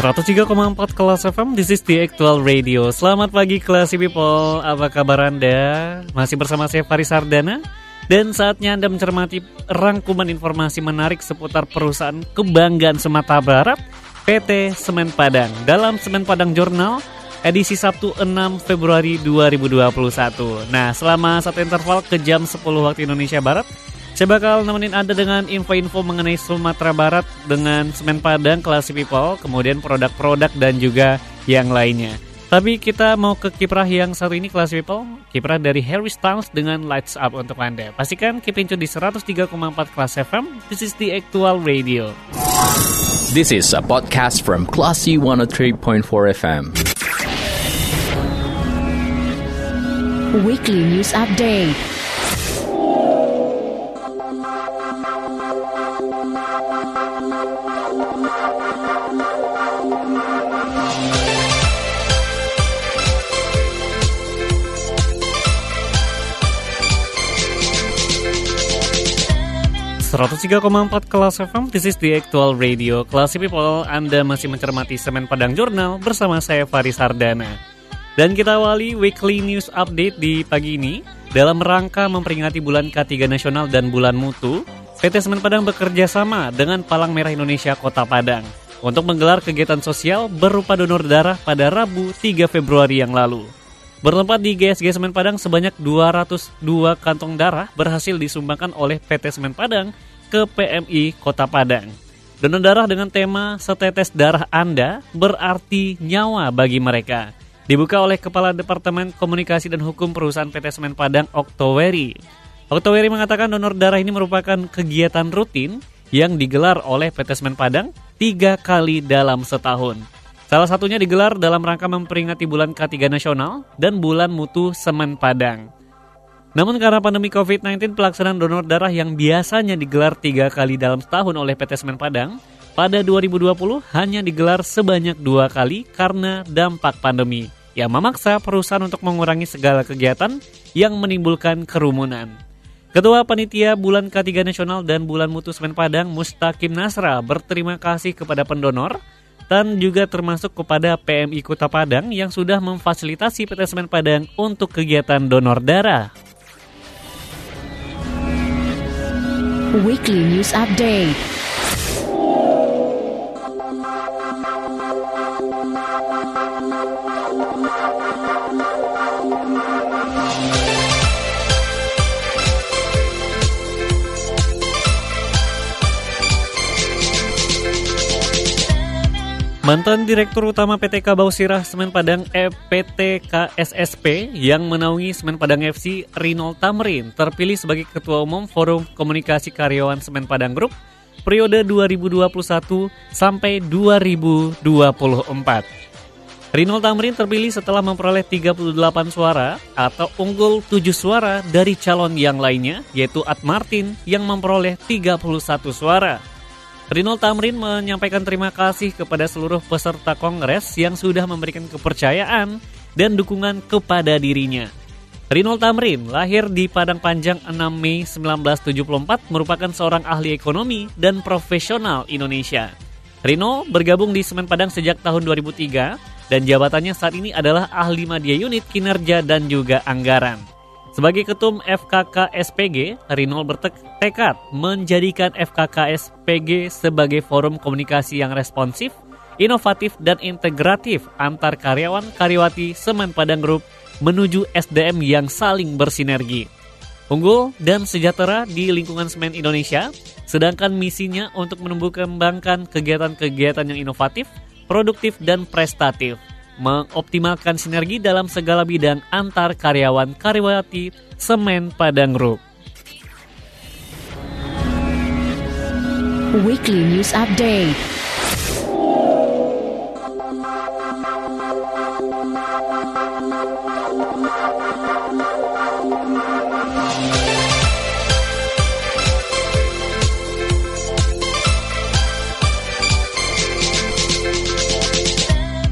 Empat kelas FM, this is the actual radio. Selamat pagi kelas people, apa kabar Anda? Masih bersama saya Faris Sardana Dan saatnya Anda mencermati rangkuman informasi menarik seputar perusahaan kebanggaan Sumatera Barat PT Semen Padang. Dalam Semen Padang Journal edisi Sabtu 6 Februari 2021 Nah selama satu interval ke jam 10 waktu Indonesia Barat saya bakal nemenin Anda dengan info-info mengenai Sumatera Barat dengan semen padang, kelas people, kemudian produk-produk dan juga yang lainnya. Tapi kita mau ke kiprah yang satu ini kelas people, kiprah dari Harry Styles dengan Lights Up untuk Anda. Pastikan keep di 103,4 kelas FM. This is the actual radio. This is a podcast from Classy 103.4 FM. Weekly News Update. 103,4 kelas FM, this is the actual radio. Kelas people, Anda masih mencermati Semen Padang Jurnal bersama saya Faris Sardana. Dan kita awali weekly news update di pagi ini. Dalam rangka memperingati bulan K3 Nasional dan bulan mutu, PT Semen Padang bekerja sama dengan Palang Merah Indonesia Kota Padang untuk menggelar kegiatan sosial berupa donor darah pada Rabu 3 Februari yang lalu. Bertempat di GSG Semen Padang sebanyak 202 kantong darah berhasil disumbangkan oleh PT Semen Padang ke PMI Kota Padang. Donor darah dengan tema Setetes Darah Anda berarti nyawa bagi mereka. Dibuka oleh Kepala Departemen Komunikasi dan Hukum Perusahaan PT Semen Padang Oktoweri. Oktoweri mengatakan donor darah ini merupakan kegiatan rutin yang digelar oleh PT Semen Padang tiga kali dalam setahun. Salah satunya digelar dalam rangka memperingati bulan K3 Nasional dan bulan mutu Semen Padang. Namun karena pandemi COVID-19, pelaksanaan donor darah yang biasanya digelar tiga kali dalam setahun oleh PT Semen Padang, pada 2020 hanya digelar sebanyak dua kali karena dampak pandemi yang memaksa perusahaan untuk mengurangi segala kegiatan yang menimbulkan kerumunan. Ketua Panitia Bulan K3 Nasional dan Bulan Mutu Semen Padang Mustaqim Nasra berterima kasih kepada pendonor dan juga termasuk kepada PMI Kota Padang yang sudah memfasilitasi PT Semen Padang untuk kegiatan donor darah. Weekly News Update Mantan Direktur Utama PT Kabau Sirah Semen Padang EPT KSSP yang menaungi Semen Padang FC Rinol Tamrin terpilih sebagai Ketua Umum Forum Komunikasi Karyawan Semen Padang Group periode 2021 sampai 2024. Rinol Tamrin terpilih setelah memperoleh 38 suara atau unggul 7 suara dari calon yang lainnya yaitu Ad Martin yang memperoleh 31 suara. Rinald Tamrin menyampaikan terima kasih kepada seluruh peserta kongres yang sudah memberikan kepercayaan dan dukungan kepada dirinya. Rinald Tamrin lahir di Padang Panjang 6 Mei 1974 merupakan seorang ahli ekonomi dan profesional Indonesia. Rino bergabung di Semen Padang sejak tahun 2003 dan jabatannya saat ini adalah ahli media unit kinerja dan juga anggaran. Sebagai ketum FKK SPG, Rinol bertekad menjadikan FKK SPG sebagai forum komunikasi yang responsif, inovatif, dan integratif antar karyawan karyawati Semen Padang Group menuju SDM yang saling bersinergi. Unggul dan sejahtera di lingkungan semen Indonesia, sedangkan misinya untuk menumbuh kembangkan kegiatan-kegiatan yang inovatif, produktif, dan prestatif mengoptimalkan sinergi dalam segala bidang antar karyawan karyawati Semen Padang Group. Weekly News Update.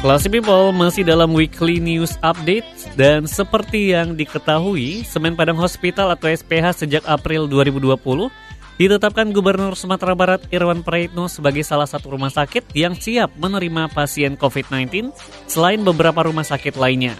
Classy People masih dalam weekly news update dan seperti yang diketahui, Semen Padang Hospital atau SPH sejak April 2020 ditetapkan Gubernur Sumatera Barat Irwan Praitno sebagai salah satu rumah sakit yang siap menerima pasien COVID-19 selain beberapa rumah sakit lainnya.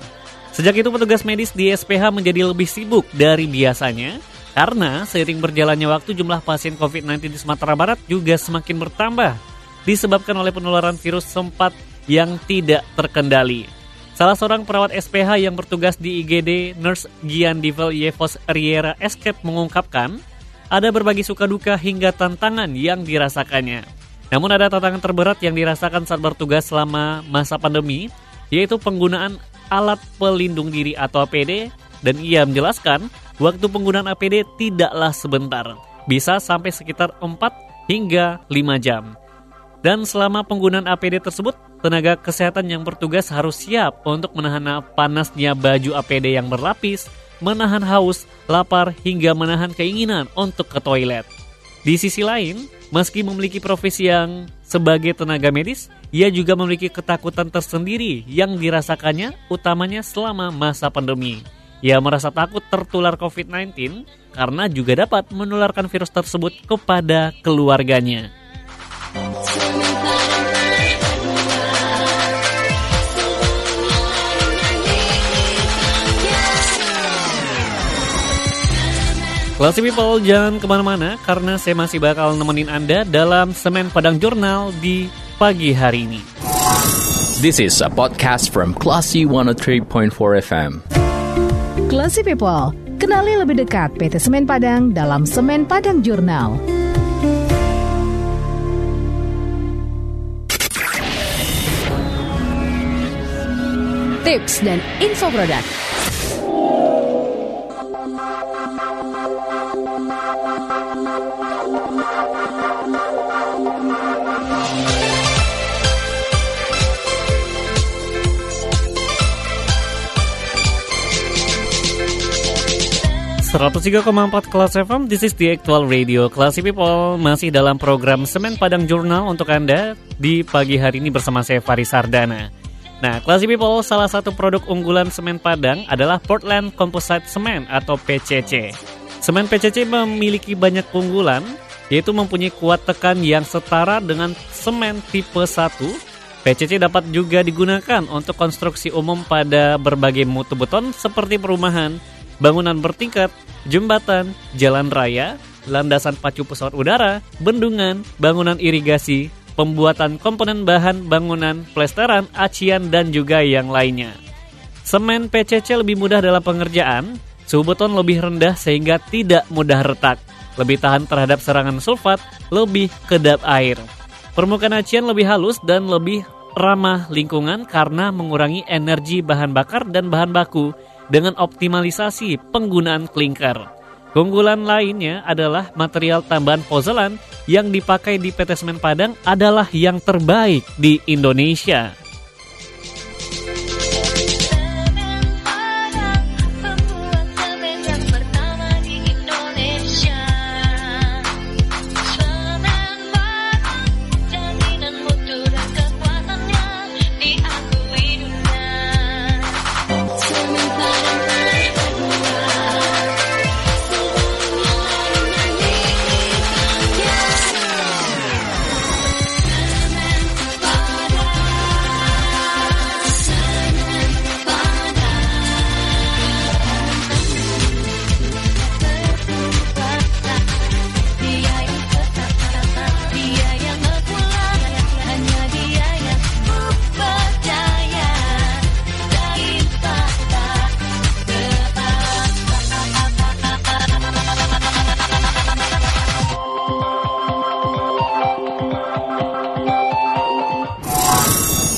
Sejak itu petugas medis di SPH menjadi lebih sibuk dari biasanya karena seiring berjalannya waktu jumlah pasien COVID-19 di Sumatera Barat juga semakin bertambah disebabkan oleh penularan virus sempat yang tidak terkendali. Salah seorang perawat SPH yang bertugas di IGD, Nurse Gian Divel Yevos Riera Escape mengungkapkan, ada berbagi suka duka hingga tantangan yang dirasakannya. Namun ada tantangan terberat yang dirasakan saat bertugas selama masa pandemi, yaitu penggunaan alat pelindung diri atau APD, dan ia menjelaskan waktu penggunaan APD tidaklah sebentar, bisa sampai sekitar 4 hingga 5 jam. Dan selama penggunaan APD tersebut, tenaga kesehatan yang bertugas harus siap untuk menahan panasnya baju APD yang berlapis, menahan haus, lapar, hingga menahan keinginan untuk ke toilet. Di sisi lain, meski memiliki profesi yang sebagai tenaga medis, ia juga memiliki ketakutan tersendiri yang dirasakannya utamanya selama masa pandemi. Ia merasa takut tertular COVID-19 karena juga dapat menularkan virus tersebut kepada keluarganya. Classy People jangan ke mana-mana karena saya masih bakal nemenin Anda dalam Semen Padang Jurnal di pagi hari ini. This is a podcast from Classy 103.4 FM. Classy People, kenali lebih dekat PT Semen Padang dalam Semen Padang Jurnal. Tips dan info produk. 103,4 Kelas FM, this is the actual radio. Classy People Masih dalam program Semen Padang Jurnal untuk Anda Di pagi hari ini bersama saya Faris Sardana. Nah, Classy People, salah satu produk unggulan Semen Padang adalah Portland Composite Cement atau PCC Semen PCC memiliki banyak keunggulan Yaitu mempunyai kuat tekan yang setara dengan semen tipe 1 PCC dapat juga digunakan untuk konstruksi umum pada berbagai mutu beton seperti perumahan, bangunan bertingkat, jembatan, jalan raya, landasan pacu pesawat udara, bendungan, bangunan irigasi, pembuatan komponen bahan bangunan, plesteran, acian, dan juga yang lainnya. Semen PCC lebih mudah dalam pengerjaan, suhu beton lebih rendah sehingga tidak mudah retak, lebih tahan terhadap serangan sulfat, lebih kedap air. Permukaan acian lebih halus dan lebih ramah lingkungan karena mengurangi energi bahan bakar dan bahan baku, dengan optimalisasi penggunaan klinker. Keunggulan lainnya adalah material tambahan pozelan yang dipakai di PT Semen Padang adalah yang terbaik di Indonesia.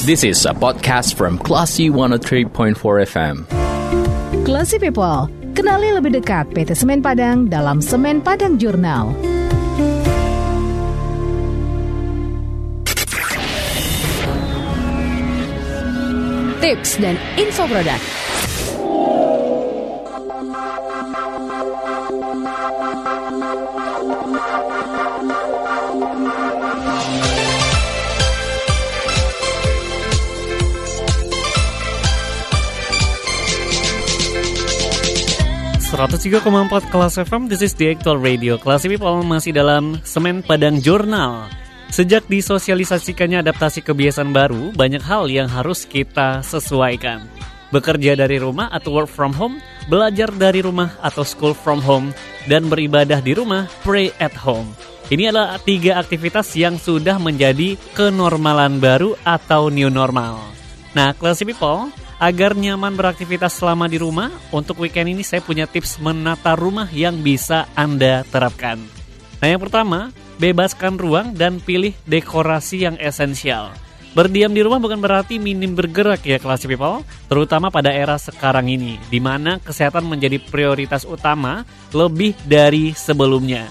This is a podcast from Classy 103.4 FM. Classy People, kenali lebih dekat PT Semen Padang dalam Semen Padang Jurnal. Tips dan info produk. Thank you. Empat kelas FM, this is the actual radio. Kelas People masih dalam Semen Padang Jurnal. Sejak disosialisasikannya adaptasi kebiasaan baru, banyak hal yang harus kita sesuaikan. Bekerja dari rumah atau work from home, belajar dari rumah atau school from home, dan beribadah di rumah, pray at home. Ini adalah tiga aktivitas yang sudah menjadi kenormalan baru atau new normal. Nah, classy people, agar nyaman beraktivitas selama di rumah, untuk weekend ini saya punya tips menata rumah yang bisa Anda terapkan. Nah, yang pertama, bebaskan ruang dan pilih dekorasi yang esensial. Berdiam di rumah bukan berarti minim bergerak ya kelas people, terutama pada era sekarang ini, di mana kesehatan menjadi prioritas utama lebih dari sebelumnya.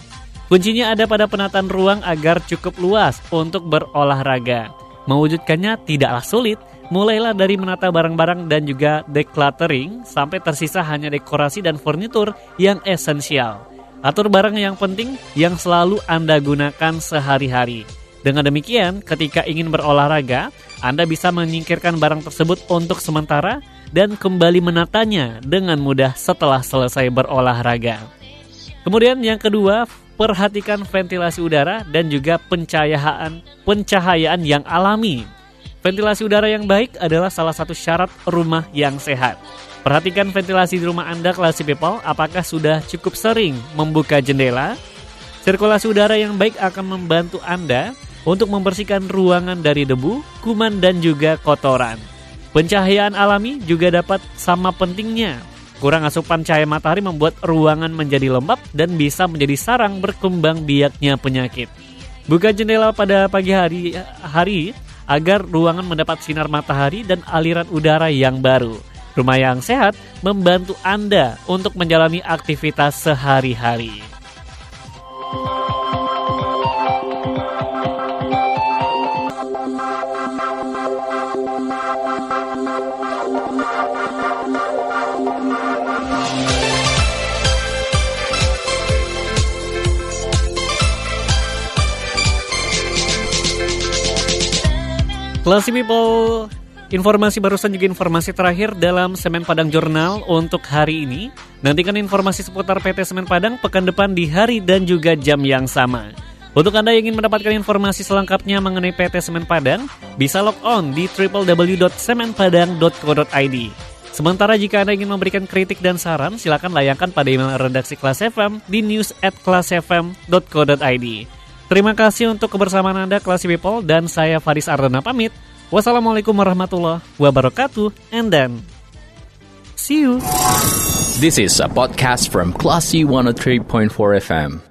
Kuncinya ada pada penataan ruang agar cukup luas untuk berolahraga. Mewujudkannya tidaklah sulit, mulailah dari menata barang-barang dan juga decluttering sampai tersisa hanya dekorasi dan furnitur yang esensial. Atur barang yang penting yang selalu Anda gunakan sehari-hari. Dengan demikian, ketika ingin berolahraga, Anda bisa menyingkirkan barang tersebut untuk sementara dan kembali menatanya dengan mudah setelah selesai berolahraga. Kemudian yang kedua, perhatikan ventilasi udara dan juga pencahayaan pencahayaan yang alami. Ventilasi udara yang baik adalah salah satu syarat rumah yang sehat. Perhatikan ventilasi di rumah Anda classy people, apakah sudah cukup sering membuka jendela? Sirkulasi udara yang baik akan membantu Anda untuk membersihkan ruangan dari debu, kuman, dan juga kotoran. Pencahayaan alami juga dapat sama pentingnya. Kurang asupan cahaya matahari membuat ruangan menjadi lembab dan bisa menjadi sarang berkembang biaknya penyakit. Buka jendela pada pagi hari, hari agar ruangan mendapat sinar matahari dan aliran udara yang baru. Rumah yang sehat membantu Anda untuk menjalani aktivitas sehari-hari. Classy people, Informasi barusan juga informasi terakhir dalam Semen Padang Jurnal untuk hari ini. Nantikan informasi seputar PT Semen Padang pekan depan di hari dan juga jam yang sama. Untuk Anda yang ingin mendapatkan informasi selengkapnya mengenai PT Semen Padang, bisa log on di www.semenpadang.co.id. Sementara jika Anda ingin memberikan kritik dan saran, silakan layangkan pada email redaksi kelas FM di news at. Terima kasih untuk kebersamaan Anda, Kelas People, dan saya Faris Ardana pamit. Wassalamualaikum warahmatullahi wabarakatuh and then see you. This is a podcast from Classy 103.4 FM.